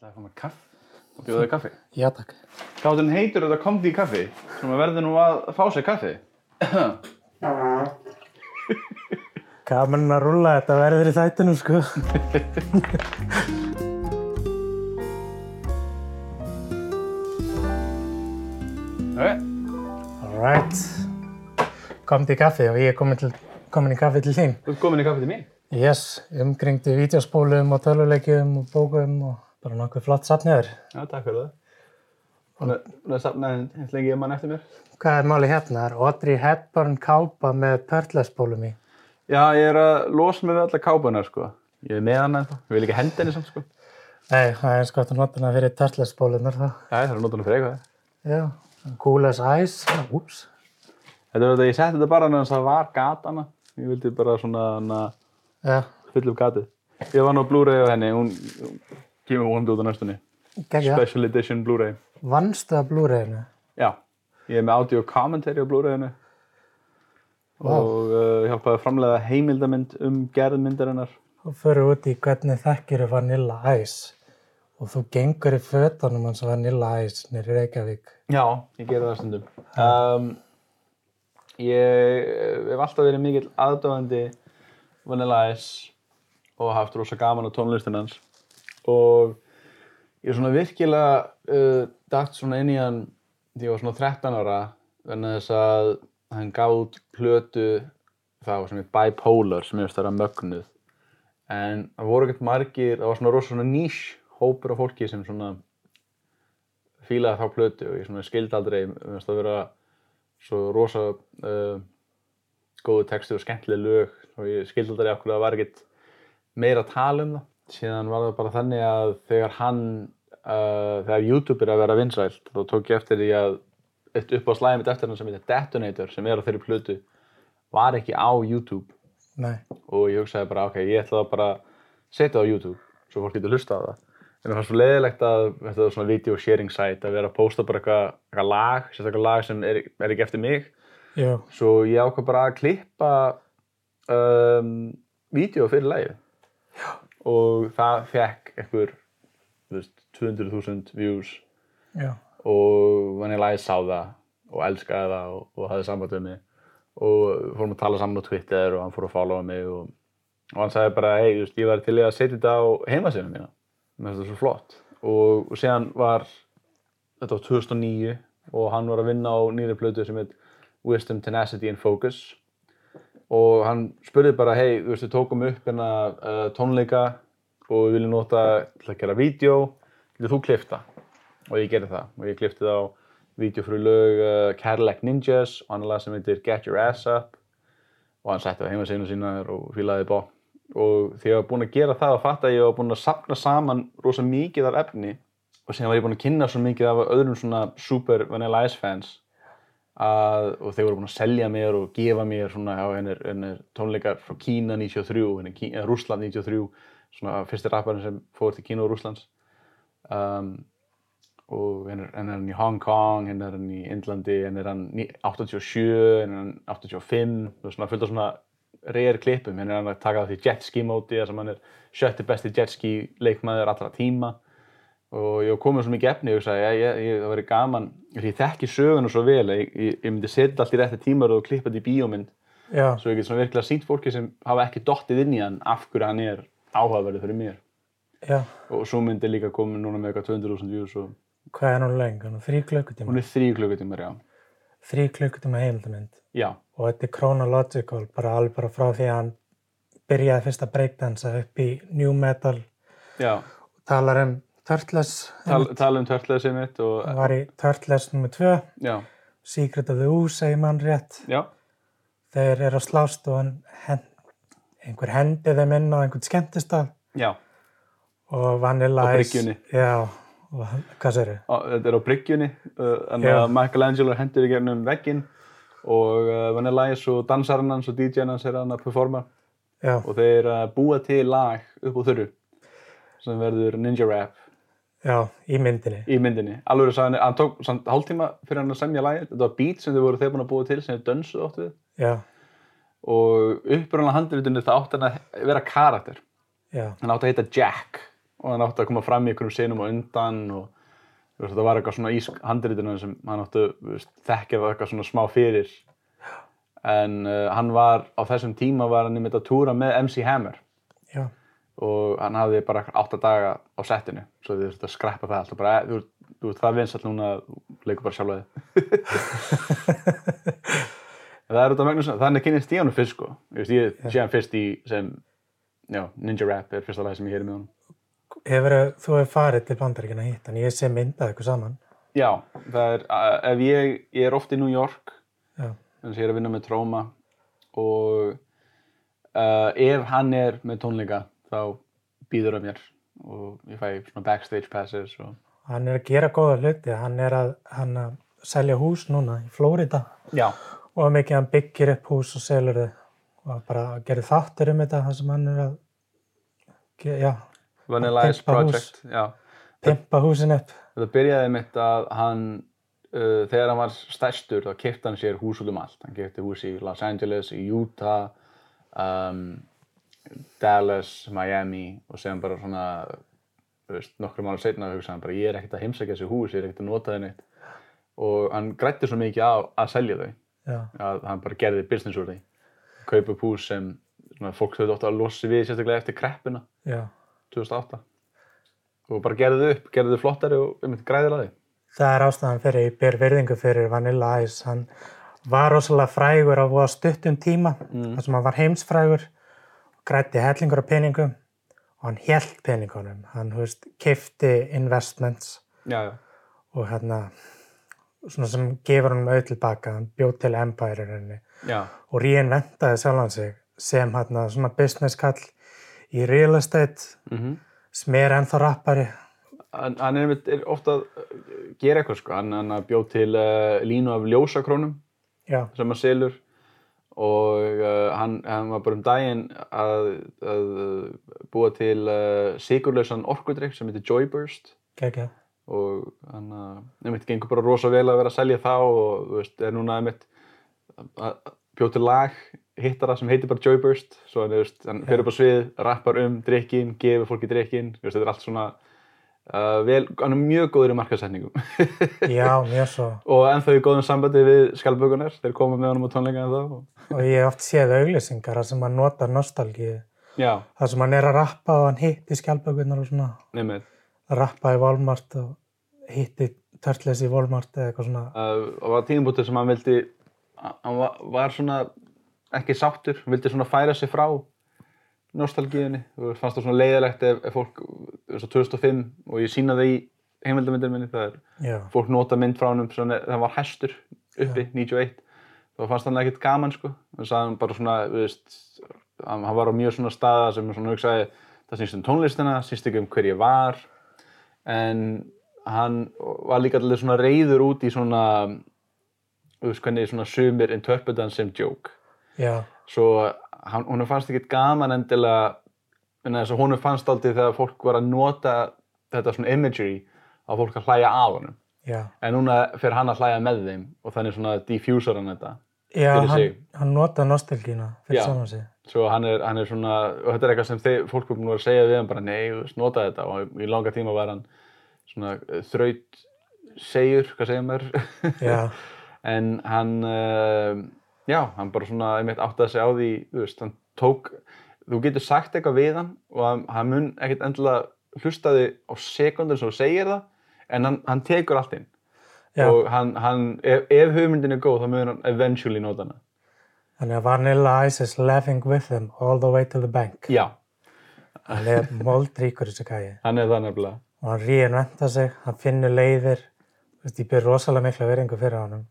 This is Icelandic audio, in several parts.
ætlaði að fá mér kaff og bjóða þér kaffi. Já, takk. Gáttinn heitur þetta komdi í kaffi, sem verður nú að fá sér kaffi. Gaman að rúlla þetta verður í þættinu, sko. Ok, Alright. Komdu í kaffi og ég er komin, til, komin í kaffi til þín. þú ert komin í kaffi til mín. Yes, umkringdi vídeospólum og töluleikjum og bókum og bara nokkuð flott safniður. Já, takk fyrir það. Hún er safnaði eins lengi ég mann eftir mér. Hvað er máli hérna? Það er Audrey Hepburn kápa með pörtlespólum í. Já, ég er að losa mig við alla kápunar, sko. Ég er með hann ennþá. Ég vil ekki henda henni samt, sko. Nei, það er sko að nota hana fyrir pörtlespólunar þá. Já, ég þarf að nota hann fyrir eitthvað. Já, cool as ice. Úps. Þetta er þetta, ég setti þetta bara þannig að það var gatana. Kemur vonandi út á næstunni. geggja. Special Edition Blu-ray. Vannstu að Blu-rayinu? Já, ég er með audio commentary á Blu-rayinu og uh, hjálpaði að framlega heimildamind um gerð myndarinnar. og fyrir út í hvernig þekkir Vanilla Ice og þú gengur í fötunum hans Vanilla Ice nýri Reykjavík. Já, ég gera það stundum. Um, ég hef alltaf verið mikill aðdóðandi Vanilla Ice og haft rosa gaman á tónlistin hans og ég er svona virkilega uh, dætt svona inn í hann því ég var svona 13 ára vegna þess að hann út plötu þá sem er bipolar sem ég veist að vera mögnuð. En það voru ekkert margir, það var svona rosa svona nýs hópur af fólki sem svona fílaði þá plötu og ég svona skildi aldrei, mér finnst það vera svo rosa uh, góðu texti og skemmtileg lög og ég skildi aldrei okkur að það var ekkert meira að tala um það síðan var það bara þannig að þegar hann uh, þegar YouTube er að vera vinsælt þá tók ég eftir því að eitt upp á slæðið mitt eftir hann sem heitir Detonator sem er á þeirri plötu var ekki á YouTube. Nei, og ég hugsaði bara ok, ég ætla að bara setja það á YouTube svo fólk getur hlusta á það. En það var svo leiðilegt að þetta er svona video sharing site að vera að posta bara eitthvað eitthva lag, sérstaklega lag sem er, er ekki eftir mig. Jú, svo ég ákvað bara að klippa um, vídeo fyrir lagið og það fekk einhver þú veist, 200.000 views. Já, og Vanilla Ice sá það og elskaði það og, og hafði samband við mig. Og fórum að tala saman á Twitter og hann fór að followa mig og, og hann sagði bara, hei, ég var til að setja þetta á heimasíðuna mína. Mér finnst þetta svo flott. Og, og síðan var þetta var 2009 og hann var að vinna á nýri plötu sem heit Wisdom, Tenacity and Focus og hann spurði bara, hei, þú veist, við tókum upp hérna uh, tónleika og við viljum nota til að gera vídeo, getur þú klifta? og ég gerði það. Og ég klifti það á vídeo fyrir lög uh, Cadillac Ninjas og annar lag sem heitir Get Your Ass Up. Og hann setti það heima sína sína og fílaði bá og þegar ég var búinn að gera það og fatt að ég var búinn að sapna saman rosa mikið af efni og síðan var ég búinn að kynna svo mikið af öðrum svona super Vanilla Ice fans að, og þeir voru búin að selja mér og gefa mér svona, já, henn er, henn er tónleikar frá Kína 93, henn er Kí, eh, Rússland 93, svona fyrsti rapparinn sem fór til Kína og Rússlands. Um, og henn er, hann í Hong Kong, henn er hann í Indlandi, henn er hann ní- 87, henn er hann 85, þú veist svona fullt af svona reyðir klippum, henn er hann að taka það því jetski móti, þar sem hann er sjötti besti jetski leikmaður allra tíma og ég var komið svo mikið efni og ég hugsaði, ég, ég, það væri gaman ég þekki söguna svo vel að ég, ég, ég myndi setja allt í rétti tímar og klippa þetta í bíómynd já, svo ég get svona virkilega sínt fólki sem hafa ekki dottið inn í hann af hverju hann er áhugaverður fyrir mér já. og svo myndi líka komið núna með eitthvað 200.000 views og Hvað er? Hún er þrý klukkutíma. hún er þrý klukkutímar, já. Þrý klukkutíma heimildamind. Já, Og þetta er chronological, bara alveg bara frá því að hann byrjaði fyrst að breakdansa upp í new metal, já, talar um Turtles, Tal, tala um törtlega mitt og, hann var í Turtles nr. 2, já, Secret of the Ooze, segir mann rétt. já, Þeir eru að slást og hen, einhver hendi þeim inn á einhvern skemmtistað. Já, og Vanilla Ice. Já, og hvað sér þau? Þetta er á bryggjunni uh, Michelangelo hendur í gegnum vegginn og uh, Vanilla Ice og dansarinn hans og DJ-n hans er að performa. Já, og þeir uh, búa til lag upp á þurru sem verður ninja rap já, í myndinni. í myndinni. Alveg sagði hann, hann tók samt hálftíma fyrir hann að semja lagið. Þetta var beat sem þau voru þeir búin að búa til sem þau dönsuðu oft við. Já, og upprunna handritunni það átti hann að vera karakter. Já, hann átti að heita Jack og hann átti að koma fram í einhverjum sinum og undan og veist, það var eitthvað svona í handritinu sem hann þú veist, þekkja eitthvað svona smá fyrir. En uh, hann var á þessum tíma var hann einmitt að túra með MC Hammer. Já, og hann hafði bara átta daga á settinu svo þið þurftu að skreppa það allt og bara, "Eh, þú, þú það vinsall núna þú leikur bara sjálf að þið En það er út af Magnús þannig kynist ég hann fyrst sko. Ég, ég sé hann fyrst í sem já, Ninja Rap er fyrsta lagi sem ég heyri með honum. Hefur þú hefur farið til bandaríkina hitt, en ég sé myndað ykkur saman. já, það er, ef ég ég er oft í New York þannig að ég er að vinna með Tróma og uh, ef hann er með tónleika þá býður það mér og ég fæ svona backstage passes og hann er að gera góða hluti, hann er að, hann að selja hús núna í Flórida og mikið hann byggir upp hús og selur þau og bara gerir þáttur um þetta, það sem hann er að, já, Vanilla Ice hús. Project já. pimpa húsin upp. þetta byrjaði mitt að hann uh, þegar hann var stærstur þá kefti hann sér hús út um allt hann kefti hús í Los Angeles, í Utah um, Dallas, Miami og sem bara svona veist, nokkrum ára setna hugsa hann bara ég er ekkert að heimsækja þessi hús, ég er ekkert að nota neitt og hann grætti svo mikið á að selja þau. Já, að hann bara gerði business úr því. Kaupa upp hús sem svona, fólk þau ótt að losi við sérstaklega eftir kreppuna. Já. 2008 og bara gerði þau upp, gerði þau flottari og um græðir að þau Það er ástæðan fyrir, ég ber virðingu fyrir Vanilla Ice, hann var rosalega frægur á stuttum tíma, Mm. þar sem hann var heimsfrægur, grætti hellingur af peningum og hann hélt peningunum, hann, þú veist, kifti investments já, já, og hérna, svona sem gefur hann auð tilbaka, hann bjóð til Empire já, og reinventaði sjálfan sig sem hérna svona business kall í real estate, mhm. sem er ennþá rappari, hann, er, er ofta að uh, gera eitthvað sko, hann, hann bjóð til uh, línu af ljósakrónum já, sem hann selur og uh, hann, hann var bara um daginn að, að búa til uh, sigurlausan orkudrykk sem heitir Joyburst. Geggja, og hann uh, einmitt gengur bara rosa vel að vera að selja þá og veist, er núna einmitt að að bjóð til lag hittara sem heitir bara Joyburst. Svo hann, veist, hann fyrir upp á svið, rappar um drikkin, gefur fólki veist, þetta er allt svona uh, vel, hann er mjög góður í markasetningum já, mjög svo. og ennþá í góðum sambandi við skjálfbökunar þeir koma með honum á tónleikana þá og, Og ég hef oft séð auglýsingar þar sem hann notar nostalgíu. já, þar sem hann er að rappa og hann hitti skjálpökunar og svona. Nefnir rappa í Walmart og hitti Turtles í Walmart eða eitthvað svona. Uh, og var tíðumbútið sem hann vildi hann var, var svona ekki sáttur, vildi svona færa sig frá nostalgíunni. Og fannst það svona leiðilegt ef, ef fólk eins og 2005 og ég sína það í heimildamindinu minni það er já, fólk nota mynd frá hann það var hestur uppi, 91 þá fannst hann ekkert gaman sko. Þannig að hann bara svona, þú veist hann, var á mjög svona staða sem svona hugsaði það snýst um tónlistina, snýst ekki um hver ég var. En hann var líka allir svona reyður út í svona þú veist hvernig svona sumir interpretan sem joke. Já, svo hann, hún fannst ekkert gaman endilega hún fannst aldrei þegar fólk var að nota þetta svona imagery að fólk að hlæja að honum. Já. En núna fer hann að hlæja með þeim og þannig svona diffusar hann þetta já, Fyrir hann, hann nota nostalgíuna fyrir saman sig. Svo hann er, hann er svona og þetta er eitthvað sem þeir, fólk er búin að segja við hann bara nei, nota þetta. Og í langa tíma var hann svona eh, þraut segjur, hvað segja já, en hann uh, já, hann bara svona einmitt áttaði sig á því þú veist, hann tók þú getur sagt eitthvað við hann og hann, mun ekkert endilega hlustaði á sekundur sem þú segir það en hann, hann tekur allt inn. Já. og hann, hann ef, ef hugmyndin er góð þá mun hann eventually nota hana. Þannig að Vanilla Ice is laughing with them all the way to the bank. Já, hann er moldríkur þessi gæi. Hann er það nefnilega. Og hann reinventa sig, hann finnur leiðir. Þú veist, ég byrð rosalega mikla veringu fyrir honum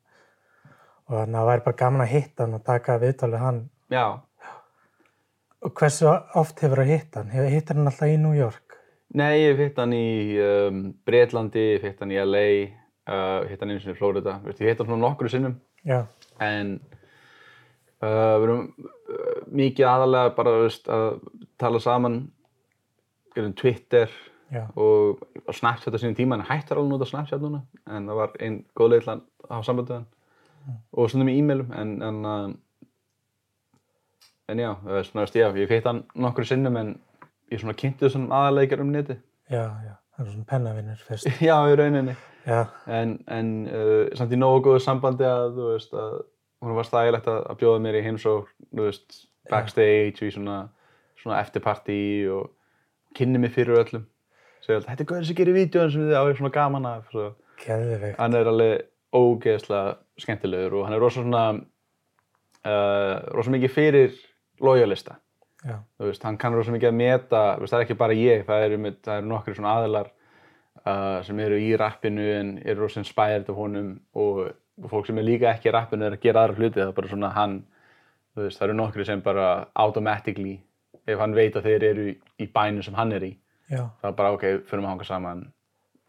og þannig að það væri bara gaman að hitta hann og taka viðtalið hann. Já, og hversu oft hefur að hitta hann? Hefur hittar hann alltaf í New York? nei, ég hitt hann í um, Breitlandi, ég hitt hann í LA uh, hitt hann eins og í Florida Veist, ég hitt hann nokkru sinnum. Já, en uh, við erum uh, mikið aðalega bara veist, að tala saman gerum Twitter já, og á Snapchat á sínum tíma. En hættar alveg að nota Snapchat núna. En það var einn góð leið til að hafa samband við hann og stundum í e-mailum en, en, uh, en já, svona veist, já, ég hitt hann nokkru sinnum en ég svona kynnti þessum aðaleikar um neti Já, já, það er svona pennavinnur fyrst. Já, í rauninni. Já, En, en uh, samt í nógu góðu sambandi að, þú veist, að hún var stægilegt að, að bjóða mér í veist, backstage í svona, svona eftirparti og kynni mig fyrir öllum. Segja alltaf, þetta er gauðin sem gerir vídjóðin sem þið á svona gaman af. Svo. geðveikt. Hann er alveg ógeðslega skemmtilegur og hann er rosa svona, uh, rosa mikið fyrir lojalista. Veist, hann kann rosa mikið að meta, veist, það er ekki bara ég, það eru, eru nokkri svona aðilar uh, sem eru í rappinu en eru rosa inspired af honum og, og fólk sem er líka ekki í rappinu er að gera aðra hluti, það er bara svona hann, veist, það eru nokkri sem bara automatically, ef hann veit að þeir eru í, bænum sem hann er í, já, það er bara ok, förum að hanga saman,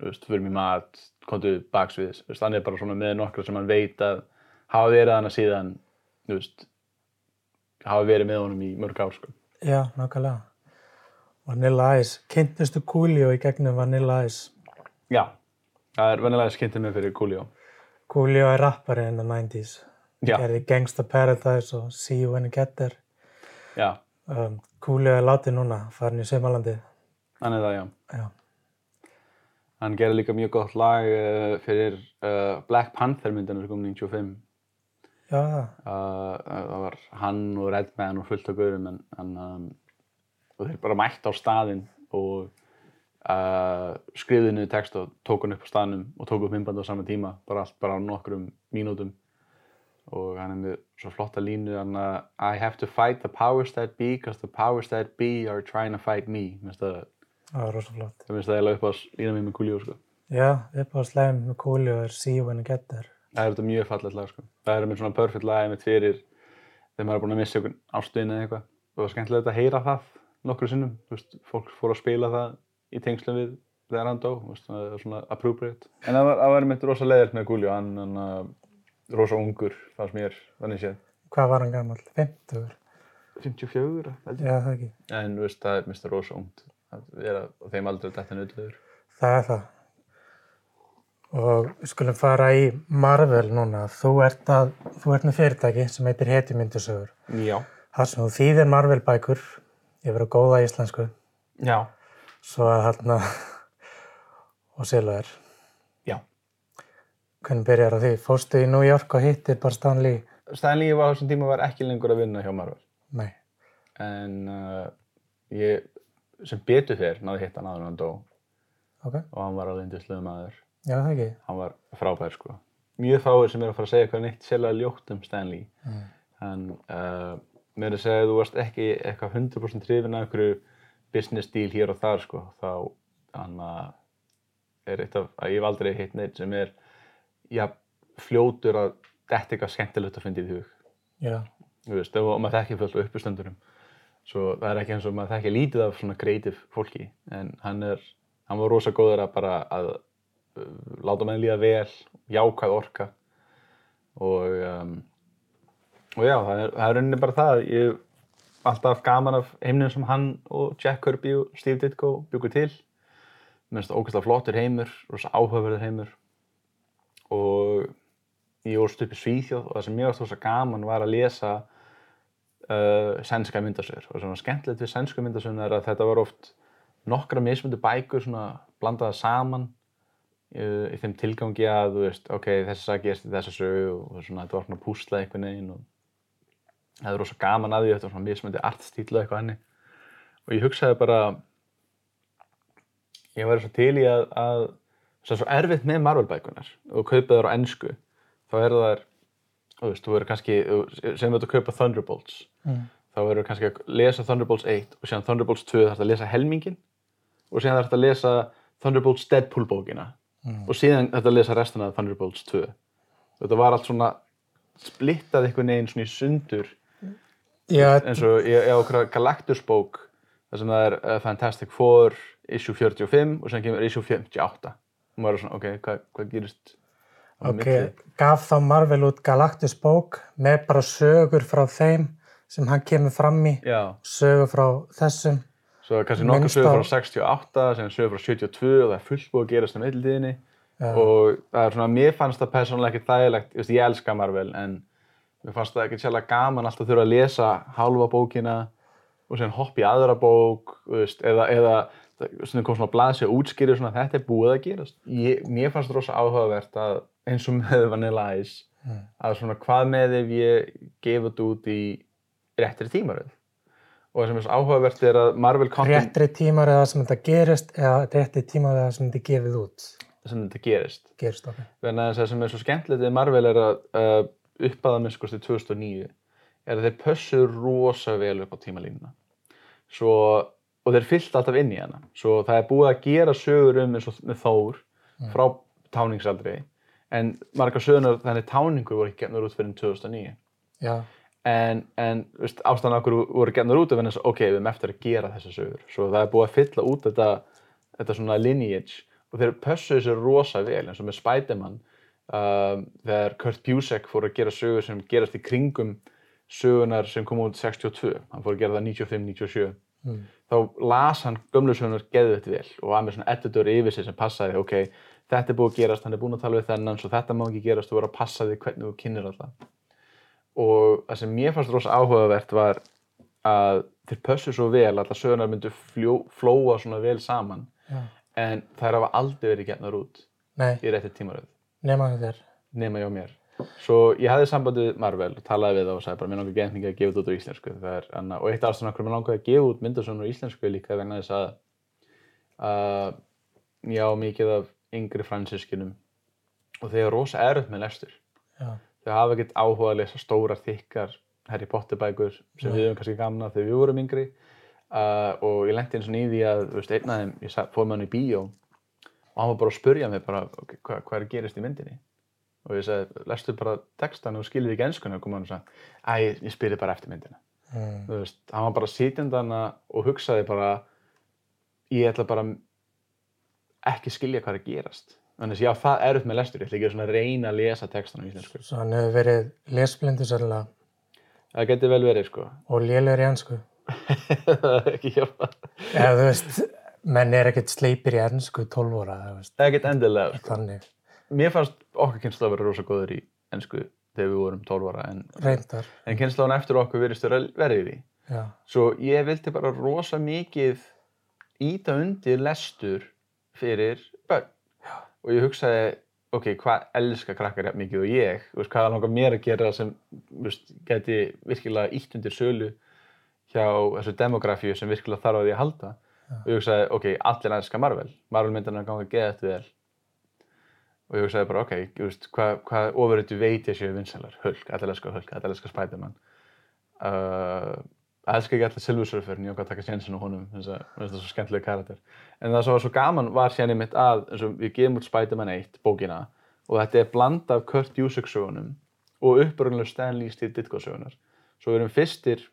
veist, förum í mat, komdu baksviðis, þú veist, hann er bara svona með nokkra sem hann veit að hafa verið hana síðan, þú veist, hafa verið með honum í mörg ár, sko. já, nákvæmlega. Vanilla Ice, kynntustu Coolio í gegnum Vanilla Ice. Já, það er venilega skynntið mig fyrir Coolio. Coolio er rappari in the 90s. Já, Gerði Gangsta Paradise og See You When You Get There. já, Um, Coolio er látið núna, farin í Saumalandið. hann er það, já. Já, Hann gerði líka mjög gott lag uh, fyrir uh, Black Panther myndina sem kom 95. já, Uh, það var hann og Redman og fullt af gaurum en, en um, og þeir bara mætt á staðinn og skrifðu niður text og tók hann upp á staðnum og tók upp myndband á sama tíma, bara allt bara á nokkrum mínútum og hann er með svo flotta línu hann að I have to fight the powers that be because the powers that be are trying to fight me Mér finnst það, það var rosa flott. það finnst það eiginlega upp á lína mér með Coolio sko. Já, upp á slæm með Coolio er See You When You Get There. það er þetta mjög fallegt lag sko. það er með svona perfect lag með fyrir þegar maður er búin að missa einhvern ástuðin eða eitthvað og það var skemmtilegt að heyra það nokkru sinnum, þú veist, fólk fór að spila það í tengslum við þegar hann dó, þú veist, það er svona appropriate en það var, það var einmitt rosa leiðilt með Gulli hann, hann uh, rosa ungur fannst mér, þannig séð Hvað var hann gammal? 50? 54, held ég Já, það ekki. en þú veist, það er mista rosa ungt að vera á þeim aldrei dættin auðvitaður Það er það. Og við skulum fara í Marvel núna. Þú ert, að, þú ert með fyrirtæki sem heitir Hetjumyndusögur. já, Það sem þú þýðir Marvel bækur yfir á góða íslensku. já, Svo að hérna og selur þér. já Hvernig byrjar á því? Fóstu í New York og hittir bara Stan Lee? Stanley var á þessum tíma var ekki lengur að vinna hjá Marvel Nei. en uh, ég sem betur fyrr náði hitt hann áður en hann dó Ok. og hann var alveg indislega maður Já, það ekki. hann var frábær sko mjög fáir sem er að fara að segja eitthvað neitt sérlega ljótt um Stanley Mm. en uh, mér er að segja að þú varst ekki eitthvað 100% hrifin af einhverju business deal hér og þar sko þá hann að er eitt af, að ég hef aldrei hitt neitt sem er já, fljótur að þetta eitthvað skemmtilegt að finna í hug Já. þú veist, og maður þekkir fullt á uppistöndurum svo það er ekki eins og maður þekkir lítið af svona kreatív fólki en hann er, hann var rosa góður að bara að uh, láta mann líða vel, jákvæð orka. Og um, og já, það er, það er rauninni bara það ég hef alltaf gaman af heimnum sem hann og Jack Kirby og Steve Ditko byggur til. Mér finnst það ógeðslega flottur heimur, rosa áhugaverður heimur. Og ég ólst upp í Svíþjóð og það sem mér varst rosa gaman var að lesa uh, sænska myndasögur. Og svona skemmtilegt við sænsku myndasöguna er að þetta var oft nokkra mismundu bækur svona blandaða saman uh, í þeim tilgangi að þú veist, ok, þessi sag gerst í þessa sögu og svona, þetta var svona púsla einhvern veginn og það er rosa gaman að því þetta var svona mismundi artstíl og eitthvað henni og ég hugsaði bara ég væri svo til í að, að svo erfitt með Marvel bækunar og kaupa þær á ennsku þá er það þú veist, þú verður kannski sem þú ert að kaupa Thunderbolts Mm. þá verður kannski að lesa Thunderbolts 1 og síðan Thunderbolts 2 þarf að lesa helmingin og síðan þarf að lesa Thunderbolts Deadpool bókina Mm. og síðan þarf að lesa restina af Thunderbolts 2 þetta var allt svona splittað einhvern veginn svona í sundur Já, eins og ég á okkur Galactus bók þar sem það er uh, Fantastic Four issue 45 og sem kemur issue 58 og maður er svona, ok, hvað, hvað gerist ok. Gaf þá Marvel út Galactus bók með bara sögur frá þeim sem hann kemur fram í. Já, Sögur frá þessum. svo kannski nokkuð sögur frá 68 sem sögur frá 72 og það er fullt búið að gerast um eitthildiðinni Já. og það er svona, mér fannst það persónulega ekki þægilegt, ég, ég elska Marvel en mér fannst það ekki sérlega gaman alltaf að þurfa að lesa hálfa bókina og síðan hoppa í aðra bók veist, eða, eða svona kom svona blaðs og útskýrið svona þetta er búið að gerast. Ég, mér fannst rosa áhugavert að eins og með Vanilla Ice Mm. að svona hvað með ef ég gefa þetta út í réttri tímaröð og það sem er svo áhugavert er að Marvel Content Réttri tímar eða sem þetta gerist eða réttri tímar eða sem þetta gefið út. sem þetta gerist Gerist að það sem er svo skemmtilegt við Marvel er að uh, upp að það minnst kosti 2009 er að þeir pössu rosa vel upp á tímalínuna. Svo, og þeir fyllt alltaf inn í hana. Svo það er búið að gera sögur um eins og með Þór frá táningsaldri en margar sögunar þannig táningur voru ekki gefnur út fyrir 2009. Já, En, en ástæðan okkur voru gefnur út af henni ok, við erum eftir að gera þessar sögur. Svo það er búið að fylla út þetta, þetta svona lineage og þeir pössu þessu rosa vel eins og með Spiderman um, þegar Kurt Busiek fór að gera sögur sem gerast í kringum sögunar sem kom út 62, hann fór að gera það 95-97 mm. þá las hann gömlu sögunar geðvett vel og var með svona editor yfir sig sem passaði ok, þetta er búið að gerast, hann er búinn að tala við þennan svo þetta má ekki gerast, þú verður að passa því hvernig þú kynir alltaf og það sem mér fannst rosa áhugavert var að þeir pössu svo vel að allar sögunar myndu fljó, flóa svona vel saman já. en þær hafa aldrei verið gefnar út Nei, í rétti tímaröð. Nema þér. nema hjá mér. Svo ég hafði samband við Marvel og talaði við það og sagði bara mér langar mikið að gefa þetta út á íslensku. Það er, anna, og eitt afstæðan okkur mér langar að gefa út myndasögnur á íslensku líka vegna þess að uh, ég á mikið af yngri fransiskinum og þeir eru rosa erfitt með lestur. Já, þau hafa ekkert áhuga að lesa stórar þykkar Harry Potter bækur sem Nei. við höfum kannski gamna þegar við vorum yngri. Uh, og ég lendi eins og því að veist, einn af þeim, ég fór með hann í bíó og hann var bara að spurja mig bara, okay, hvað, hvað er að gerast í myndinni? Og ég sagði, lestu bara textan og skilir ekki enskuna og kom hann og sagði, æ, ég, ég spyrir bara eftir myndina. Mm. þú veist, hann var bara sitjandana og hugsaði bara ég ætla bara ekki skilja hvað er gerast. Þannig að já, það er upp með lestur, ég ætla ekki að reyna að lesa textan á íslensku. Svo hann hefur verið lesblindu sérlega það geti vel verið, sko. Og lélegur í ennsku. það er ekki hjálpa Eða þú veist, menn er ekkert sleipir í ennsku 12 óra, þú veist, það er ekkert endilega, sko. þannig. Mér fannst okkar kynslu að vera rosa góður í ennsku þegar við vorum 12 ára en, en kynsluðan eftir okkur virðist vera verið í Já, Svo ég vildi bara rosa mikið íta undir lestur fyrir börn. Já. Og ég hugsaði, ok, hvað elska krakkar jafn mikið og ég? Veist, hvað er langar mér að gera sem veist, geti virkilega ítt undir sölu hjá þessu demografíu sem virkilega þarf á því að halda. Og ég hugsaði, ok, allir elska Marvel. Marvel myndirna ganga geðað vel. Og ég hugsaði bara, ok, veist, hvað, hvað ofurötu veit ég séu vinsælar? Hulk, allir elska Hulk, allir elska Spiderman. Uh, að elska ekki Surfer en ég okkar að taka sénsinn á honum þess að það er svo skemmtilega karakter. En það sem var svo gaman var sér einmitt að eins og við gefum út Spider-Man 1 bókina og þetta er blanda af Kurt Busiek sögunum og uppröðunlega Stan Lee Steve Ditko sögunar svo við erum fyrstir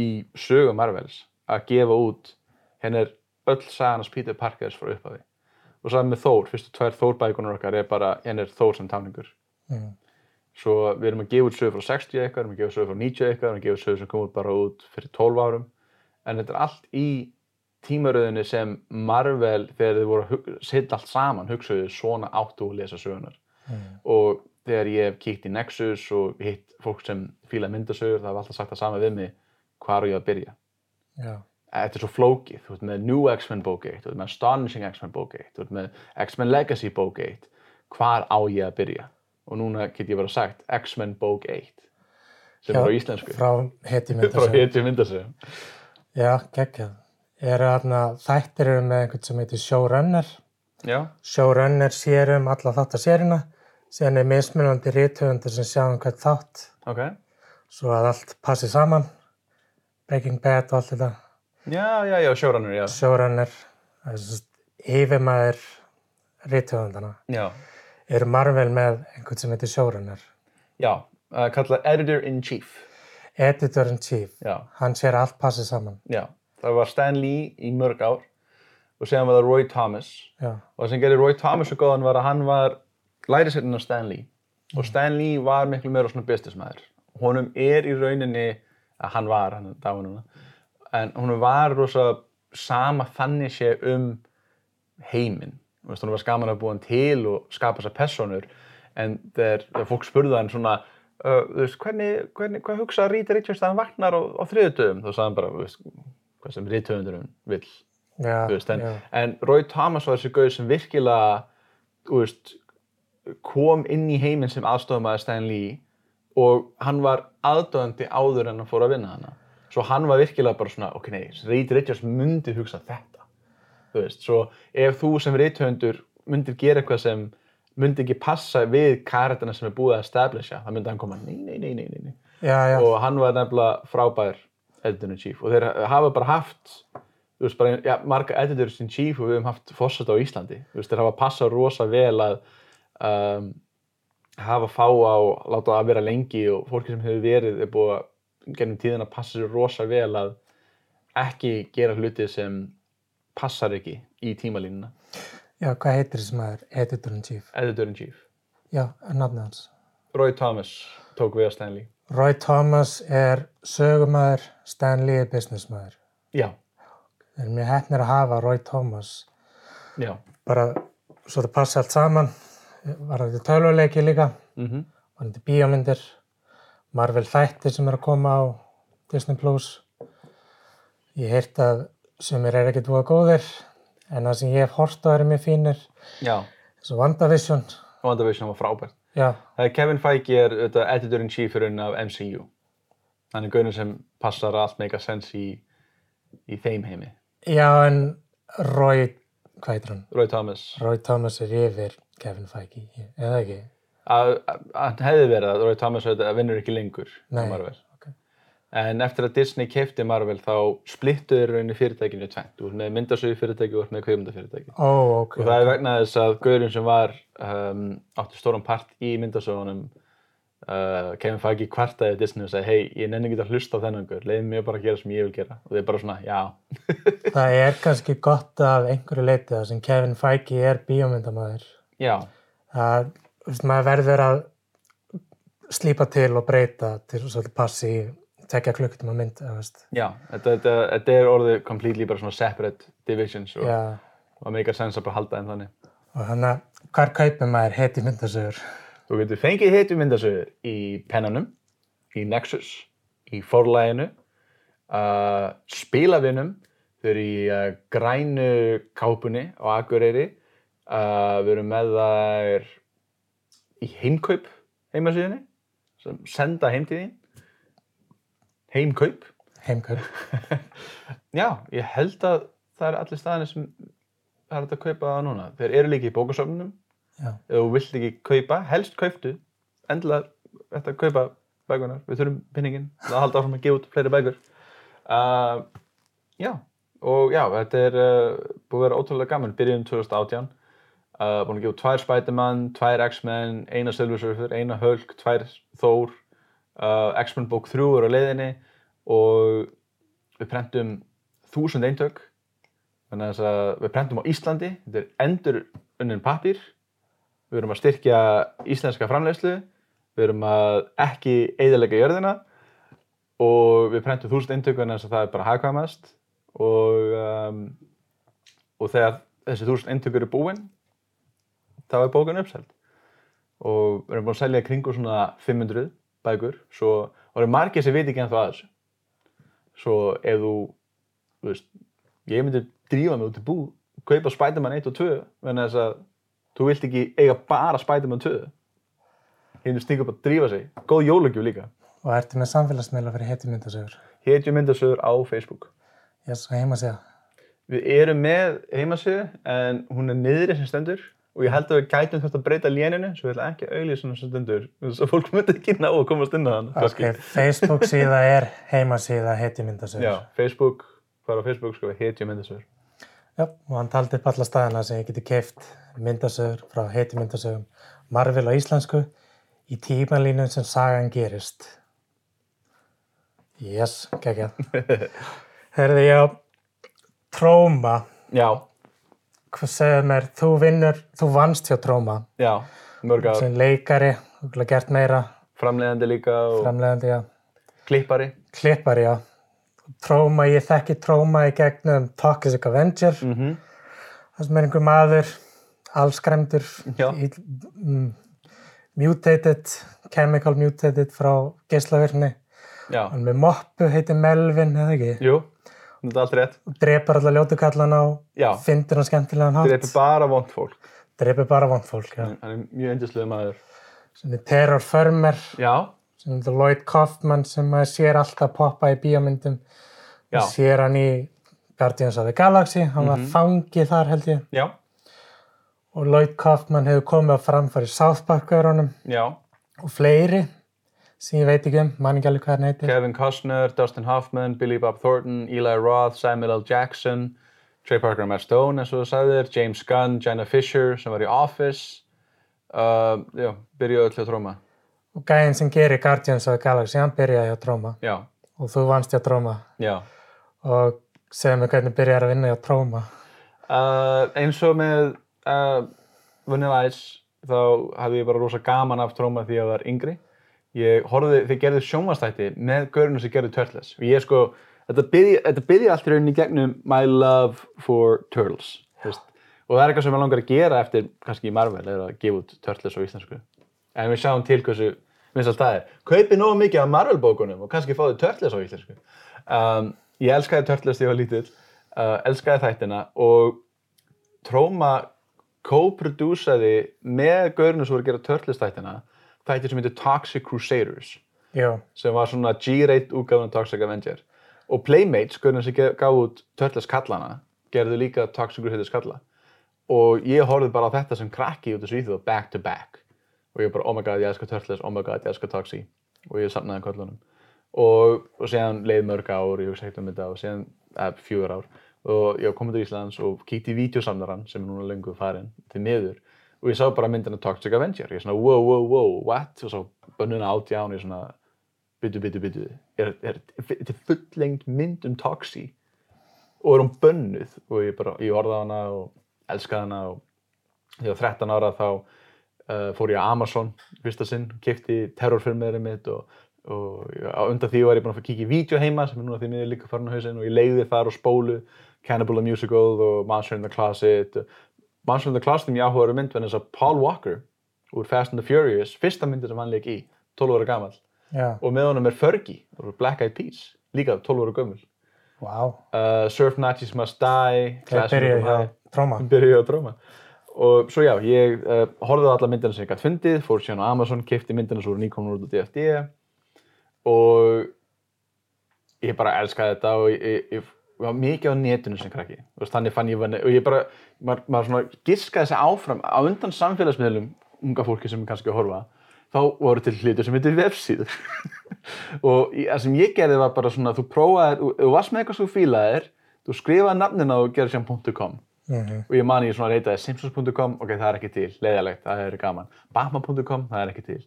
í sögu Marvels að gefa út henn er öll sagan hans Peter Parkers frá upphafi. Og saman með Þór, fyrstu tvær Þór-bækunar okkar er bara henn er Þór sem táningur. Mm. Svo við erum að gefa út sögur frá 60 eitthvað, við erum að gefa sögur frá 90 eitthvað, við erum að gefa sögur sem kom út bara út fyrir 12 árum. En þetta er allt í tímaröðinni sem Marvel, þegar þið voru að setja allt saman, hugsaðu svona áttu að lesa sögunar. Mm. Og þegar ég hef kíkt í Nexus og hitt fólk sem fíla myndasögur, það hafa alltaf sagt það sama við mig, hvar á ég að byrja? Já, Þetta er svo flókið, þú ert með New X-Men bók 1, þú ert með Astonishing X-Men bók 1, þú ert með X-Men Legacy bók 1, hvar á ég að byrja? Og núna get ég bara sagt X-Men bók 1, sem er á íslensku, Frá heti myndasögum. Já, geggjað. Þættir eru með einhvern sem heitir Showrunner. Já, Showrunner sér um alla þáttasérina. Síðan er mismunandi rithöfundur sem sjá um hvert þátt. ok. Svo að allt passi saman. Breaking Bad og allt þetta. Já, já, já, showrunner, já. Showrunner, er yfirmaður rithöfundana. Já, Eru Marvel með einhvern sem heitir Showrunner. já, uh, kallað Editor-in-Chief. Editor-in-Chief. Já, Hann sér allt passi saman. já. Það var Stan Lee í mörg ár og séðan var það Roy Thomas. Já, Og það sem gerir Roy Thomas svo góðan var að hann var lærisveitinn á Stan Lee. Og Stan Lee var miklu meira svona businessmaður. Honum er í rauninni, að hann var, hann er dáin núna, en honum var rosa sama þannig sé um heiminn. Þú veist, honum var skaman að búa hann til og skapa þessar personur, en þegar, fólk spurði hann svona, uh, þú veist, hvernig, hvernig, hvað hugsa Rita Richards þegar hann vaknar á, á þriðutöfum? Þá sagði hann bara, þú veist, hvað sem rithöfundurinn vill. Já, þú veist, en, já. en Roy Thomas var þessi gauð sem virkilega þú veist, kom inn í heiminn sem aðstofamaður Stan Lee og hann var aðdóðandi áður en hann fór að vinna hana svo hann var virkilega bara svona, ok, nei, Reed Richards myndi hugsa þetta þú veist, svo ef þú sem reythöndur myndir gera eitthvað sem myndi ekki passa við karættina sem er búið að establisha, það myndi hann koma, nei, nei, nei, nei, nei, Já, já, og hann var nefnilega frábær editor-in-chief og þeir hafa bara haft þú veist, bara, ja, marga editors-in-chief og við höfum haft fórsett á Íslandi. Þú veist, þeir hafa passað rosa vel að um, hafa fá á láta það vera lengi og fólki sem hefur verið er búið að gennum tíðin að passa sér rosa vel að ekki gera hluti sem passar ekki í tímalínuna já, hvað heitir þessi maður? Editor-in-chief. editor-in-chief Já, nafnið hans. Roy Thomas tók við að Stanley Roy Thomas er sögumæður, Stan Lee er businessmaður. já, Við erum mjög hefnir að hafa Roy Thomas. já Bara svo það passa allt saman. Var þetta tölvuleiki líka, mm var þetta bíómyndir, Marvel þættir sem er að koma á Disney Plus. Ég heirt að sumir er ekkert búið góðir, en það sem ég hef hort á eru mjög fínir. já, Svo WandaVision, WandaVision var frábært já, er Kevin Feige er editor-in-chiefurinn af MCU. Hann er gaunin sem passar að allt make a sense í, í þeim heimi. já en Roy, hvað heitir hann? Roy Thomas. Roy Thomas er yfir Kevin Feige, eða ekki? Að að- hann hefði verið að Roy Thomas vinnur ekki lengur Nei. En eftir að Disney kefti Marvel þá splittuður rauninni fyrirtækinu í tvennt. Þú ert með myndasögu fyrirtæki og með kveimundafyrirtæki. Ó, ok. Og það er vegna þess að gaurinn sem var um, átti stóran part í myndasögunum uh, Kevin Feige kvartaði Disney og sagði hei, ég nenni ekki að hlusta á þennan gaur, leiði mér bara að gera sem ég vil gera og þeir bara svona, já, Það er kannski gott af einhverju leiti það sem Kevin Feige er bíómyndamæður. já, Það, þú veist, maður verður að slípa til og breyta til svolítið passi í tekja klukkutíma mynd, þú veist. já, þetta, þetta, þetta er orðið completely bara svona separate divisions og það meikar sens að bara halda þeim þannig. og þannig að hvar kaupir maður heiti myndasögur? Þú getur fengið heitu myndasögu í pennanum, í Nexus, í forlæginu, uh, spilavinum, þau eru í uh, grænu kápunni á Akureyri, uh, við erum með þær í heimkaup heimasíðinni, sem senda heim til þín, heimkaup. Heimkaup. Já, ég held að það er allir staðinni sem það er að kaupa það núna. Þeir eru líka í bókasöfnunum, Já, ef þú vilt ekki kaupa, helst kauptu. Endilega þetta kaupa bækunar, við þurfum pinningin að halda áfram að gefa út fleiri bækur. Uh, já, og já, þetta er uh, búið að vera ótrúlega gaman, byrjun 2018 uh, búin að gefa út tvær Spiderman, tvær X-Men eina Silver Surfer, eina Hulk, tvær Thor uh, X-Men bók 3 er á leiðinni og við prentum þúsund eintök. Þannig að að við prentum á Íslandi þetta er endur unnin pappír. Við erum að styrkja íslenska framleiðslu, við erum að ekki eigðalega jörðina og við prentum þúsund eintökun eins og það er bara hagkvæmast. Og, um, og þegar þessi þúsund eintökur eru búin þá er bókan uppseld. Og við erum búin að selja kringu svona 500 bækur. Svo, eru margir sem veit ekki ennþá að þessu. Svo ef þú, þú veist, ég myndi drífa mig út í bú kaupa Spiderman 1 og 2 vegna þess að þú vilt ekki eiga bara Spiderman 2 hérna stinga upp að drífa sig. Góð jólagjöf líka. Og ertu með samfélagsmiðla fyrir heiti myndasögur? hetju myndasögur á Facebook. Ég svo heima að segja. við erum með heimasögu en hún er niðri sem stendur og ég held að við gætum þetta að breyta léninu svo ég ætla ekki að auðlýsa svona sem stendur svo fólk myndi ekki ná að komast inn á hann Ok, Facebook síða er heimasíða. Já, Facebook, hvað er á Facebook sko, hetju myndasögur Já, og hann taldi upp alla staðina sem ég geti keift myndasögur frá heiti myndasögum Marvel á íslensku í tímalínum sem sagan gerist. Yes, geggja. Herði ég á Tróma. Já, Hvað segir mér, þú vinnur, þú vannst hjá Tróma já, mörg ár sem leikari, hefði gert meira, framleiðandi líka og framleiðandi, já, klippari klippari, já. Tróma, ég þekki Tróma í gegnum Toxic Avenger. mm -hmm. Það sem er einhver maður, allskremdur, mm, mutated, chemical mutated frá geislavirkni. Já, Hann með moppu, heitir Melvin, eða ekki? jú, þetta er allt rétt. drepar alla ljótukallan á Já, fyndir og skemmtilegan hátt. dreipir bara vond fólk. Drepar bara vond fólk, já. Hann er mjög endislega maður. Sem er Terror Firmer, Já, sem er Lloyd Kaufman sem maður sér alltaf poppa í bíómyndum. já, Maður sér hann í Guardians of the Galaxy, hann var fangið þar held ég. já, Og Lloyd Kaufman hefur komið á framfæri South Park-görunum já. og fleiri sem ég veit ekki um, man ekki alveg hvað hann heitir. Kevin Costner, Dustin Hoffman, Billy Bob Thornton, Eli Roth, Samuel L. Jackson, Trey Parker og Matt Stone eins og þú sagðir, James Gunn, Jenna Fisher sem var í Office. Uh, já, byrjuðu öll að tróma. Og gæðin sem gerir Guardians of the Galaxy, hann byrjaði hjá Tróma Já, og þú vannst hjá Tróma já. og segðu mig hvernig byrjar að vinna hjá Tróma. Uh, eins og með uh, Vanilla Ice þá hafði ég bara rosa gaman af tróma því að ég var yngri. Ég horfði, þeir gerðu sjónvastætti með görunum sem gerðu Turtles. Og ég sko, þetta byrja, byrja allt í rauninni gegnum My Love for Turtles. Og það er eitthvað sem ég langar að gera eftir kannski í Marvel, er að gefa út Turtles á íslensku. En við sjáum til hversu vinsalt það er. Kaupi nógu mikið af Marvel bókunum og kannski fáðu Turtles á íslensku. Um, ég elskaði Turtles þegar ég var lítill, uh, elskaði þættina og Tróma co-produsaði með gaurinu sem voru að gera Turtles-þættina þættir sem heitir Toxic Crusaders Já, sem var svona G-rate útgáfan af Toxic Avenger. Og Playmates, gaurinu sem gaf út Turtles kallana, gerðu líka Toxic Crusaders kalla. Og ég horfði bara á þetta sem krakki út af Svíþjóð back to back. Og ég bara oh my god ég elska Turtles, oh my god ég elska Toxi. Og ég safnaði köllunum og, og síðan leið mörg ár ég hugsa ekkert um þetta og síðan eh, fjögur ár. Og ég kom til Íslands og kíkti í vídeosamnaran sem er núna löngu farin til miður og ég sá bara myndina Toxic Avenger. Ég er svona wow wow wow what? Og svo bönnuna átján og ég svona byttu byttu byttu er, er, þetta er fulllengt mynd um Toxi. Og er hún bönnuð. Og ég bara, ég orða hana og elskaði hana og þegar ég var 13 ára þá uh, fór ég á Amazon fyrsta sinn, kefti terrorfilmverið mitt og, og undan því var ég búinn að fara að kíkja í vídeo heima sem er núna því miður líka farin á hausinn og ég leiði þar og spólu Cannibal the Musical og Monster in the Closet Monster in the Closet er mjög áhugaður mynd en þess að Paul Walker úr Fast and the Furious, fyrsta myndir sem hann leik í 12 ára gamall. Já, og með honum er Fergie Black Eyed Peas líka 12 ára gömul. Vá. uh, Surf Nazis Must Die Það Class byrjaði of hjá High Tróma. byrjuði á dróma og svo já, ég uh, horfði á alla myndina sem ég gætt fundið, fór síðan á Amazon kefti myndina svo voru nýkomnur út á DFD og ég bara elskaði þetta og ég, ég, mikið á netinu sem krakki. Veist, þannig fann ég vanni og ég bara, maður, maður svona giskaði þessi áfram á undan samfélagsmiðlum unga fólki sem er kannski að horfa. Þá voru til hlutur sem heitir vefsíður. Og það sem ég gerði var bara svona, þú prófaðir, þú- þú varst með eitthvað sem þú fílaðir þú skrifaði nafnina og gerði sem .com. Mm og ég mani ég svona reytaði simpsons.com ok, það er ekki til, leiðalegt, það er gaman. Batman.com, það er ekki til.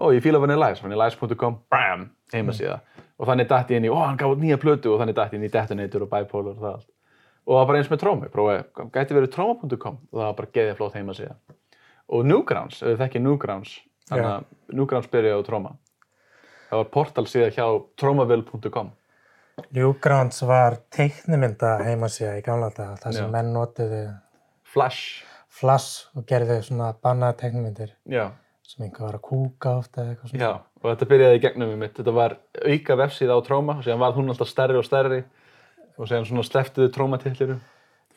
Og ég fíla vanillæs, vanillæs.com bam, heimasíða og þannig dætti ég inn í, ó, hann gaf nýja plötu. Og þannig dætti ég inn í Detonator og Bipolar og það allt. Og það var bara eins með trómi, prófaði, gæti verið tróma.com og það var bara geðið flott heimasíða og Newgrounds, ef þið þekkið Newgrounds þannig að Newgrounds byrjaði á tróma. Það var portal síða hjá trómaville.com Newgrounds var teiknumynda heimasíða í gamla daga, þar sem Já. menn notiðu Flash, flash og gerðu svona bannaða teiknumyndir já. sem einhver var að kúka ofta eða eitthvað svona. Já, og þetta byrjaði í gegnum um mitt. Þetta var auka vefsíða á Tróma og síðan var hún alltaf stærri og stærri og síðan svona sleftuðu Tróma-tillirum.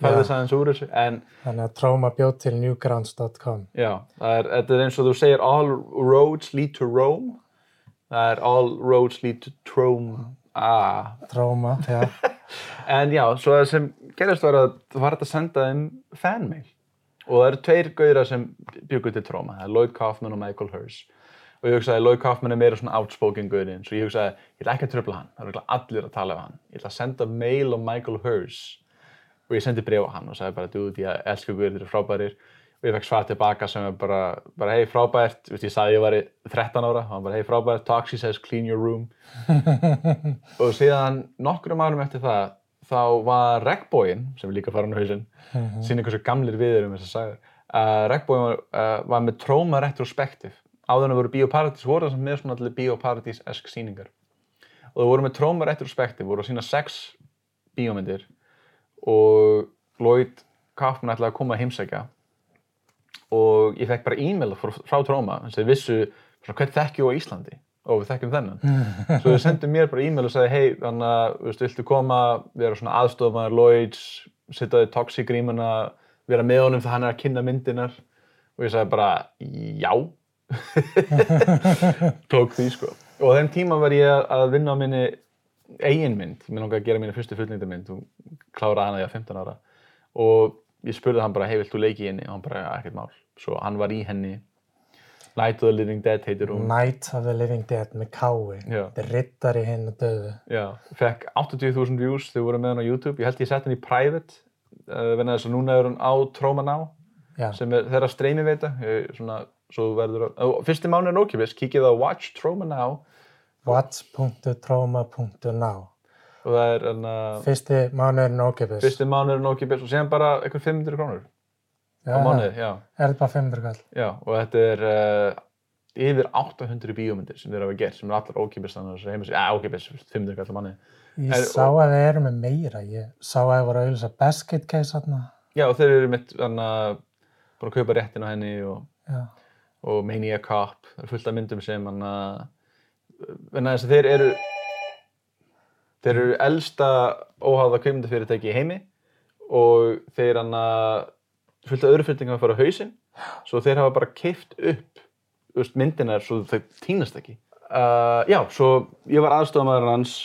Fæði þess aðeins úr þessu. En Þannig að Tróma bjóð til newgrounds.com. já, það er, þetta er eins og þú segir all roads lead to Rome. Það er all roads lead to Trome. Ah. Tróma, já. En já, svo það sem gerist var að það var hægt að senda þeim fanmail. Og það eru tveir gauðra sem byggu til Tróma. Það er Lloyd Kaufman og Michael Hers. Og ég hugsaði, Lloyd Kaufman er meira svona outspoken gauðin. Svo ég hugsaði, ég ætla ekki að tröfla hann. Það eru allir að tala um hann. Ég ætla að senda mail á Michael Hers. Og ég sendi bref á hann og sagði bara, dude, ég elska gauðir, þeir eru frábærir. Og ég fekk svar tilbaka sem er bara, bara hei, frábært. Þú veist, ég sagði ég var 13 ára. Hann bara, hei, frábært. Toxi says clean your room. og síðan nokkrum árum eftir það þá var Regnbóin sem er líka farin á hausinn mm -hmm. hversu gamlir við erum þess að sagja uh, Regnbóin var, uh, var með Tróma Retrospective áður en það voru Bíóparadís voru það sem með svona allir Bíóparadís-esk sýningar. Og það voru með Tróma Retrospective voru að sína sex bíómyndir og Lloyd Kaufman ætlaði að koma að heimsækja. Og ég fekk bara e-mail frá, frá Tróma sem þið vissu svona, hvern þekkju á Íslandi? Ó við þekkjum þennan. Svo þau sendu mér bara e-mail og sagði hei, þannig að, þú viltu koma vera svona aðstofmaður Lloyds sitta í toxic grímuna vera með honum þegar hann er að kynna myndinar og ég sagði bara, já tók því sko. Og á þeim tíma var ég að vinna á minni eigin mynd, mér langaði að gera mínu fyrstu fullnýttamynd og kláraði hana ég á 15 ára. Og ég spurði hann bara, hei, vilt þú leiki í henni? og hann bara, "Já, ekkert mál, svo hann var í henni. Night of the Living Dead heitir hún. Night of the Living Dead með kái. Þetta er riddari hinn og döðu. Já, fekk 80.000 views þegar voru með hann á YouTube. Ég held ég sett hann í private. Uh, venna þess að núna er hann á Já, sem er þeirra streymi veita ég, svona, verður að, og fyrsti mánu er nókipis, kíkið á Watch Troma Now watch.troma.now og það er hann að Fyrsti mánuðurinn ókipis. fyrsti mánu er nókipis og síðan bara eitthvað 500 krónur á mánuði, já, Er þetta bara 500 kall? já og þetta er uh, yfir 800 bíómyndir sem þeir hafa gert sem er allar ókipis þannig að þessu heimis, ja, ókipis 500 kall á mánuði Ég Er- sá að þið eru með meira. Ég sá að þið voru að auðvitað basket case já, og þeir eru mitt hann að að kaupa réttin á henni og Já. Og Mania Cop, það er fullt af myndum sem hann að að þeir eru þeir eru elsta óháða kveimundafyrirtæki í heimi og þeir hann að fullt af öðru fyrirtækjum að fara á hausinn. Svo þeir hafa bara keift upp veist, myndinar svo þau týnast ekki. Uh, já, svo ég var aðstofamæður hans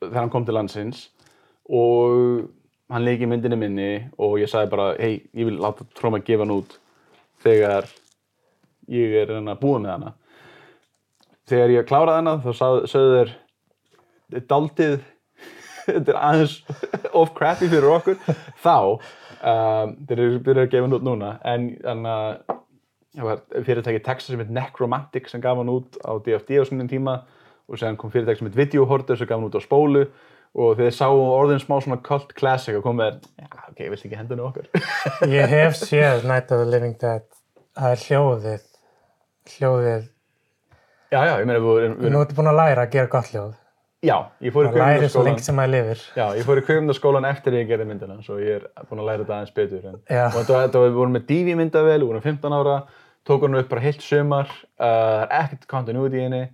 þegar hann kom til landsins og hann leiki myndinni minni og ég sagði bara, hei, ég vil láta tróma gefa hann út þegar ég er búið með hana þegar ég kláraði hana þá sögðu þeir "Þetta er daldið þetta er aðeins off crappy fyrir okkur þá um, þeir eru byrjað að gefa hann út núna en þannig að fyrirtæki Texas sem heit Necromantic sem gaf hann út á DFD á svona tíma og sem kom fyrirtæki sem heit Video Hoarder sem gaf hann út á spólu og þeir sáu orðin smá svona cult classic og kom með já, ok, ég vilt ekki henda henni okkur Ég hef séð Night of the Living Dead. Er hljóðið. Hljóðið. já, já, ég meina við vorum við- Nú ertu búin að læra að gera gott hljóð. já, ég fór í Það læri svo lengt sem maður lifir. já, ég fór í kveimdaskólan eftir ég gerði myndina svo ég er búinn að læra þetta aðeins betur en, og þetta, var- við vorum með DV myndavel, við vorum 15 ára tók hann upp bara heilt sumar uh, það er ekkert continuity í henni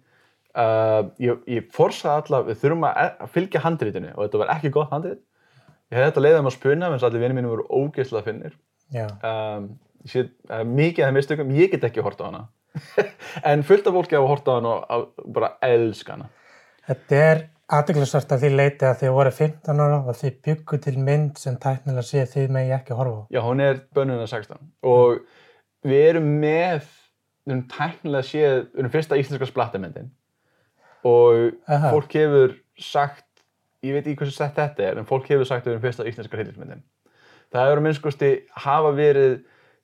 uh, ég, ég forsaði alla við þurfum að, að fylgja handritinu og þetta var ekki gott handrit ég hefði þetta leiðið um að spuna menn allir vinið mínum voru ógeðslega finnir Já. um, ég sé, uh, mikið af mistökum, ég get ekki hort á hana en fullt af fólki hafa hort á hana og bara elska hana Þetta er aðdeglisvart að því leiti að þið voru 15 ára og þið byggu til mynd sem tæknilega sé þið megi ekki horfa á. Já, hún er bönnun að 16 og við erum með, við erum tæknilega séð, við erum fyrsta íslenska splattamyndin og Aha. fólk hefur sagt, ég veit ekki hversu sett þetta er, en fólk hefur sagt við erum fyrsta íslenska hryllismyndin. Það hefur að minnskosti hafa verið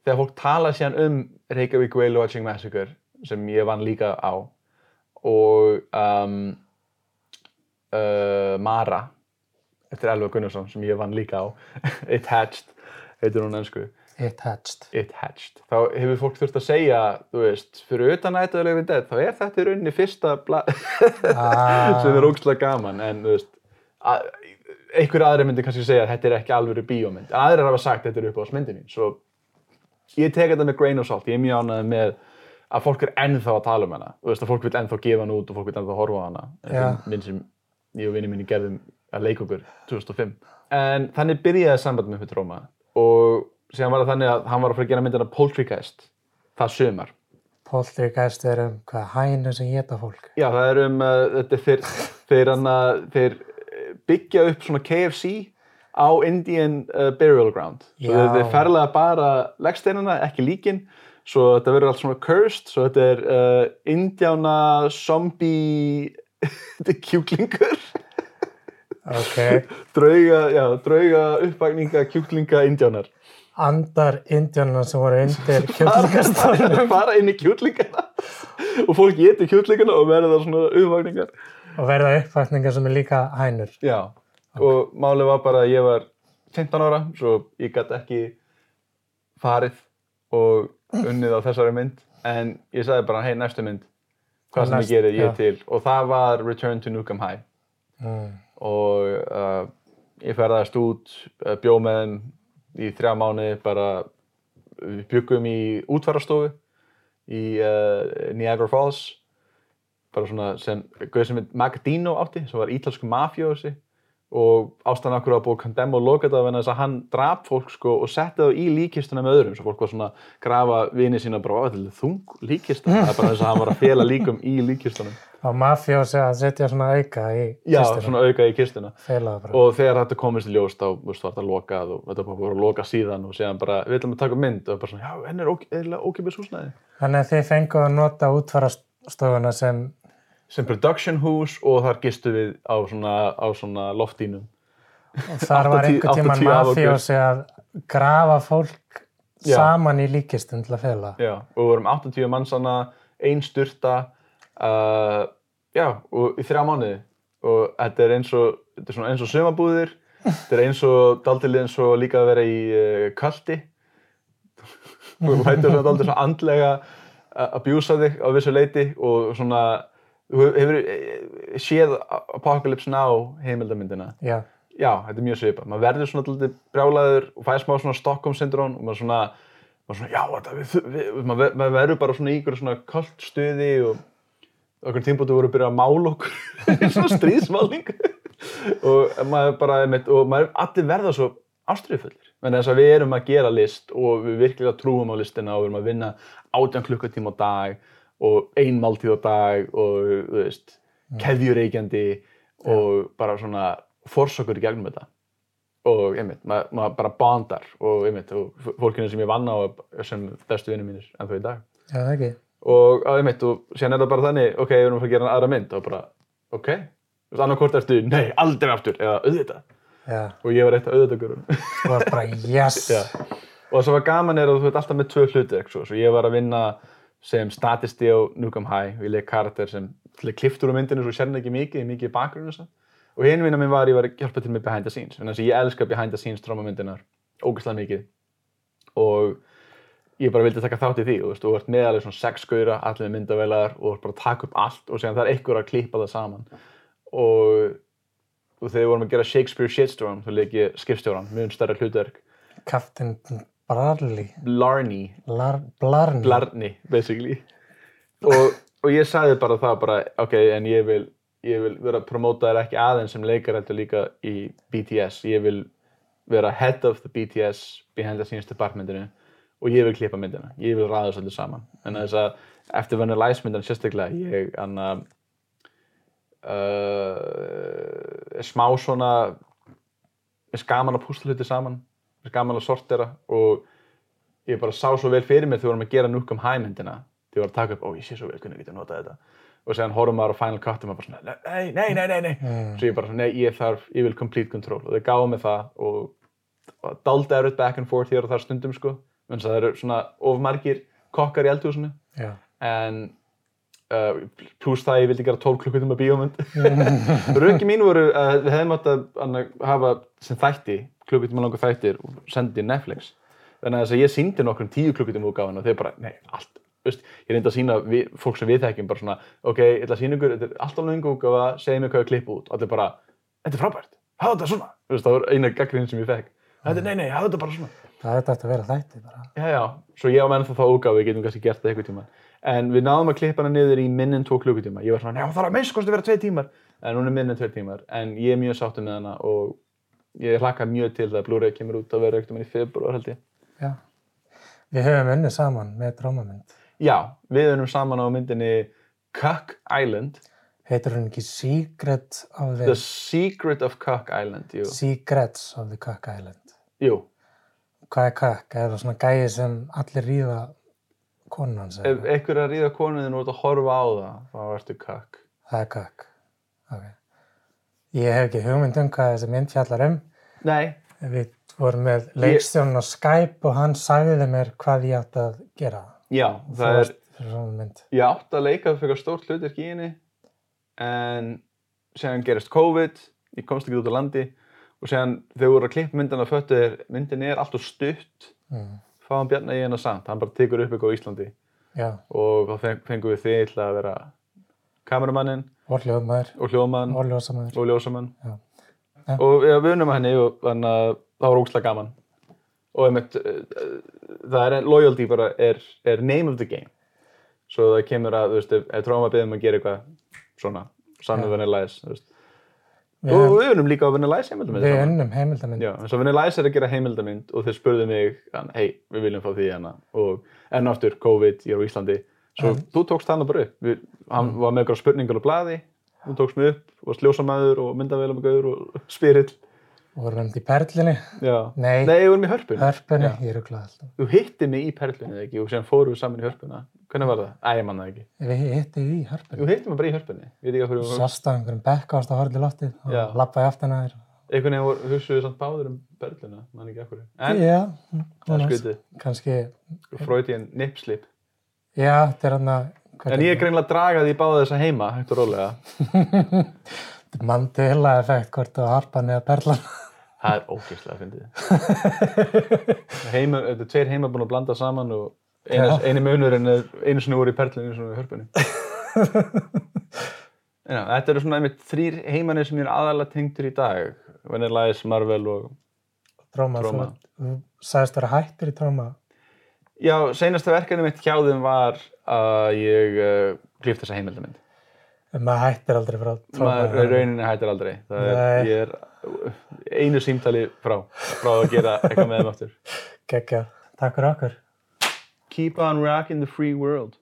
þegar fólk tala síðan um Reykjavík Whale Watching Massacre sem ég vann líka á og um, uh, Mara eftir Elva Gunnarsson sem ég vann líka á It Hatched heitir hún ennsku It hatched. It Hatched þá hefur fólk þurft að segja þú veist, fyrir utan the Living Dead þá er þetta í rauninni fyrsta bla... Ah. sem er ógslag gaman en þú veist að, einhver aðri myndi kannski segja að þetta er ekki alvöru bíómynd en aðrir hafa sagt þetta er upp á smyndi mín svo ég tek þetta með grain of salt. Ég er mjög ánægð með að fólk er ennþá að tala um hana. Þú veist að fólk vil ennþá gefa hana út og fólk vil ennþá horfa hana. Já. minn sem ég og vinni mínu gerðum að leika okkur 2005 en þannig byrjaði samband með Tróma og síðan var það þannig að hann var að fara að gera myndina Poltergeist það sömar Poltergeist er um hvað hænu sem geta fólk. Já, það er um, uh, þetta er þeir, þeir, hana, þeir eh, byggja upp svona KFC á Indian uh, Burial Ground. Þeir, þeir ferlega bara leggsteinana, ekki líkin, svo þetta verður allt svona cursed, svo þetta er uh, Indiána zombie þetta er kjúklingur, Ok. drauga, já, drauga uppvakninga kjúklinga Indiánar. Andar indjónuna sem voru undir kjöldingastarnum Fara inn í kjúklingana og fólk getur kjúklingana og verður það svona uppvakningar. og verða uppvætningar sem er líka hænur. Já, og málið var bara að ég var 15 ára, svo ég gæti ekki farið og unnið á þessari mynd, en ég sagði bara, hei, næstu mynd, hvað sem ég gerir, ég já. til. Og það var Return to Nukem High. Mm. Og uh, ég ferðast út, uh, bjó með þeim í þrjá mánuði, bara, við byggum í útfærastofu í uh, Niagara Falls bara svona sem, heit Magadino átti, sem var ítalsku mafjósi og ástæðan okkur að búið að kondemma og loka þetta þess að hann draf fólk sko og setti það í líkistuna með öðrum. Svo fólk var svona að grafa vini sína bara, "Ó, þetta þung líkista það er bara þess að hann var að fela líkum í líkistunum. Á mafjósi að setja svona auka í já, kistuna. svona auka í kistuna og þegar þetta komist í ljós þá var þetta lokað og þetta var að loka síðan og séðan bara, við ætlum að taka mynd. Og bara svona, já, henni er ók- eiginlega ókipis húsnæði. Þannig að þið fengu að nota útfarastofuna sem, sem production hús og þar gistu við á svona, á svona loftínum og þar var 80 einhver tíman 80 af okkur. mafjósi að grafa fólk Já. saman í líkistum til að fela. Já, og við vorum 80 mannsana, ein styrta, uh, já, og í þrjá mánuði. Og þetta er eins og, þetta er svona eins og sumabúðir, þetta er eins og, daldilið eins og líka að vera í uh, kalti. Þú hættir svona daldið svona andlega að abjúsa þig á vissu leiti og svona, hefur eh, séð Apocalypse Now heimildamyndina. Já, Já, þetta er mjög svipað. Maður verður svona alltaf brjálæður og fæði smá svona Stockholm syndróm og maður svona, maður svona, já, þetta, við, við, maður, maður verður bara svona í ykkur svona kallt stuði og okkur tímpóti voru að byrja að mála okkur í svona stríðsmáling og maður bara, einmitt, og maður allir verða svo ástriðfullir. Þess að við erum að gera list og við virkilega trúum á listina og við erum að vinna átján klukkutíma á dag og ein máltíð á dag og, þú veist, keðjureikjandi og bara svona forsökur í gegnum þetta og einmitt, maður ma bara bondar og einmitt, og fólkinu sem ég vann á sem bestu vinnir mínir en þau í dag já það ekki. og einmitt, og síðan er það bara þannig ok, við erum að fara að gera aðra mynd og bara, ok Þú veist, annarkvort ertu, nei, aldrei aftur eða auðvitað, Já, og ég var eitt af auðvitaðgörun þú var bara yes. Já. og það sem var gaman er að þú ert alltaf með tvö hluti svo. svo ég var að vinna sem statisti á Nukem High. Og ég leik karakter sem kliftur úr myndinu svo sérna ekki mikið, mikið í bakgrunni og svo. og hinn vinna minn var að ég var að hjálpa til með behind the scenes. Þannig að ég elska behind the scenes trómamyndinar ógeðslega mikið. Og ég bara vildi taka þátt í því og þú veist, þú ert með alveg svona sex skauðra, allir myndavélar og þú ert bara að taka upp allt og síðan það er einhver að klippa það saman. Og, og þegar við vorum að gera Shakespeare Shitstorm þá leik ég skipstjóran, mjög stærra hlutverk. Captain Blarley. Blarney. Blar, Blarney. Blarney, basically. Og, og ég sagði bara það bara, ok, en ég vil ég vil vera að promóta þér ekki aðeins sem leikar heldur líka í BTS ég vil vera head of the BTS behind the scenes departmentinu og ég vil klippa myndina, ég vil ræða þessu allir saman. En þess að eftir Ice myndina sérstaklega ég anna uh, smá svona er gaman að púsla hluti saman gaman að sortera og ég bara sá svo vel fyrir mér þegar við vorum að gera Nukem High myndina þegar ég var að taka upp, ó ég sé svo vel hvernig ég geti notað þetta. Og séðan horfum maður á Final Cut og maður bara svona, nei, nei, nei, nei, nei. Mm. svo ég bara svona, nei, ég þarf, ég vil complete control. Og þau gáðu mig það og, daldi erut back and forth hér og þar stundum sko, en það eru svona of margir kokkar í eldhúsinu. Já. en uh, pluss það að ég vildi gera 12 klukkutum að bíómynd. Röki mín voru að við hefðum átt að hafa sem þætti klukkutum að langa þættir og sendi Netflix þannig að þess að ég síndi nokkrum 10 klukkutum útgáfan og þeir bara, nei, allt Veist, ég reyndi að sína við, fólk sem við þekkjum bara svona, ok, ég ætla að sína ykkur, þetta er alltaf lengur útgáfa, segja mér hvað ég klippa út og allir bara, þetta er frábært, hafa þetta svona Veist, það var eina gaggrín sem ég fekk þetta, nei, nei, hafa þetta bara svona Það er þetta að vera þætti bara. Já, já, svo ég á menn þá útgáfu, við getum kannski gert það eitthvað tíma. En við náðum að klippa hana niður í minn en tvo klukkutíma. Ég var svona, já, það þarf að minnst kosti að vera tvei tímar. En hún er minn en tvei tímar. En ég er mjög sáttur með hana og ég hlakka mjög til það að Blu-ray kemur út að vera ekkert um henni í februar held ég. Já. Við höfum unnið saman með drámamynd. Já, við erum saman á myndinni Cuck Island. Heitir hún ekki Secret of the... The Secret of Cuck Island, jú. Secrets of the Cock Island. Jú, Hvað er Cock? Er það svona gæi sem allir ríða konan hans? ef einhver er að ríða konuðin og út að horfa á það, þá ertu Cuck. Það er Cock. Ok. Ég hef ekki hugmynd um hvað þessi mynd fjallar um. Nei, Við vorum með leikstjórn á Skype og hann sagði mér hvað ég átt að gera. já, það er, ég átti að leika fyrir stórt hlutverk í henni en séðan gerist COVID ég komst ekki út á landi og séðan við vorum að klippa myndina föttu er myndin er alltaf stutt Mm. fáum Bjarni í hennar samt, hann bara tekur upp eitthvað á Íslandi Já, og þá feng, fengum við þig til að vera kameramannin og hljóðmaður, og hljóðmann og ljósamaður. og ljósamann Já. Já. og ja, við unnum að henni og þannig að það var ógslag gaman og einmitt, uh, það er loyalty bara er, er name of the game svo það kemur að, þú veist, ef, tróma byrðum að gera eitthvað svona, saman Já. Vanilla Ice, þú veist. Við, Og við unum líka á Vanilla Ice heimildamynd. við unnum heimildamind. Já, eins og Vanilla Ice er að gera heimildamynd og þeir spurðu mig, hei, við viljum fá því hana og enn aftur, COVID, ég er á Íslandi svo En- þú tókst hana bara upp við, hann var með eitthvað spurningar á blaði þú tókst mig upp og sljósamæður og myndavélamagur og spyrill Og vorum við í Perlinni, Já. Nei. Nei, við vorum í hörpunni hörpunni, Já. ég rugglaði alltaf. Þú hitti mig í perlunni eða ekki og síðan fórum við saman í hörpuna Hvernig var það? Æ, ég man það ekki Við hittum í Þú hörpunni. hitti mig bara í hörpunni Ég veit ekki hvað fyrir Sást á einhverjum bekka ást að horfa til loftið og lappaði aftan að þér. Einhvern veginn voru- hugsuðu samt báður um perluna Man ekki akkur En, Já, kannski, Freudian nipslip já, þetta er hann að, En ég er greinlega að draga því báða þessa heima Hægt og rólega Mandela effekt, hvort þú harpan eða perlan. Það er ógeðslega fyndið Heima, Þetta er tveir heima búin að blanda saman og einu, einu munurinn er einu voru í perlunni einu voru í hörpunni Já, þetta eru svona einmitt þrýr heimanir sem ég er aðalega tengdur í dag Ice, Marvel og Tróma, Tróma. þú, sagðist vera hættur í tróma. Já, seinasta verkefni mitt hjá þeim var að ég uh, klíft þessa heimildamind. Maður hættir aldrei frá tróma. Maður rauninni hættir aldrei. Það er, ég er uh, einu símtali frá, frá að gera eitthvað með þeim aftur. Gekkja. Takk fyrir okkur. Keep on rocking the free world.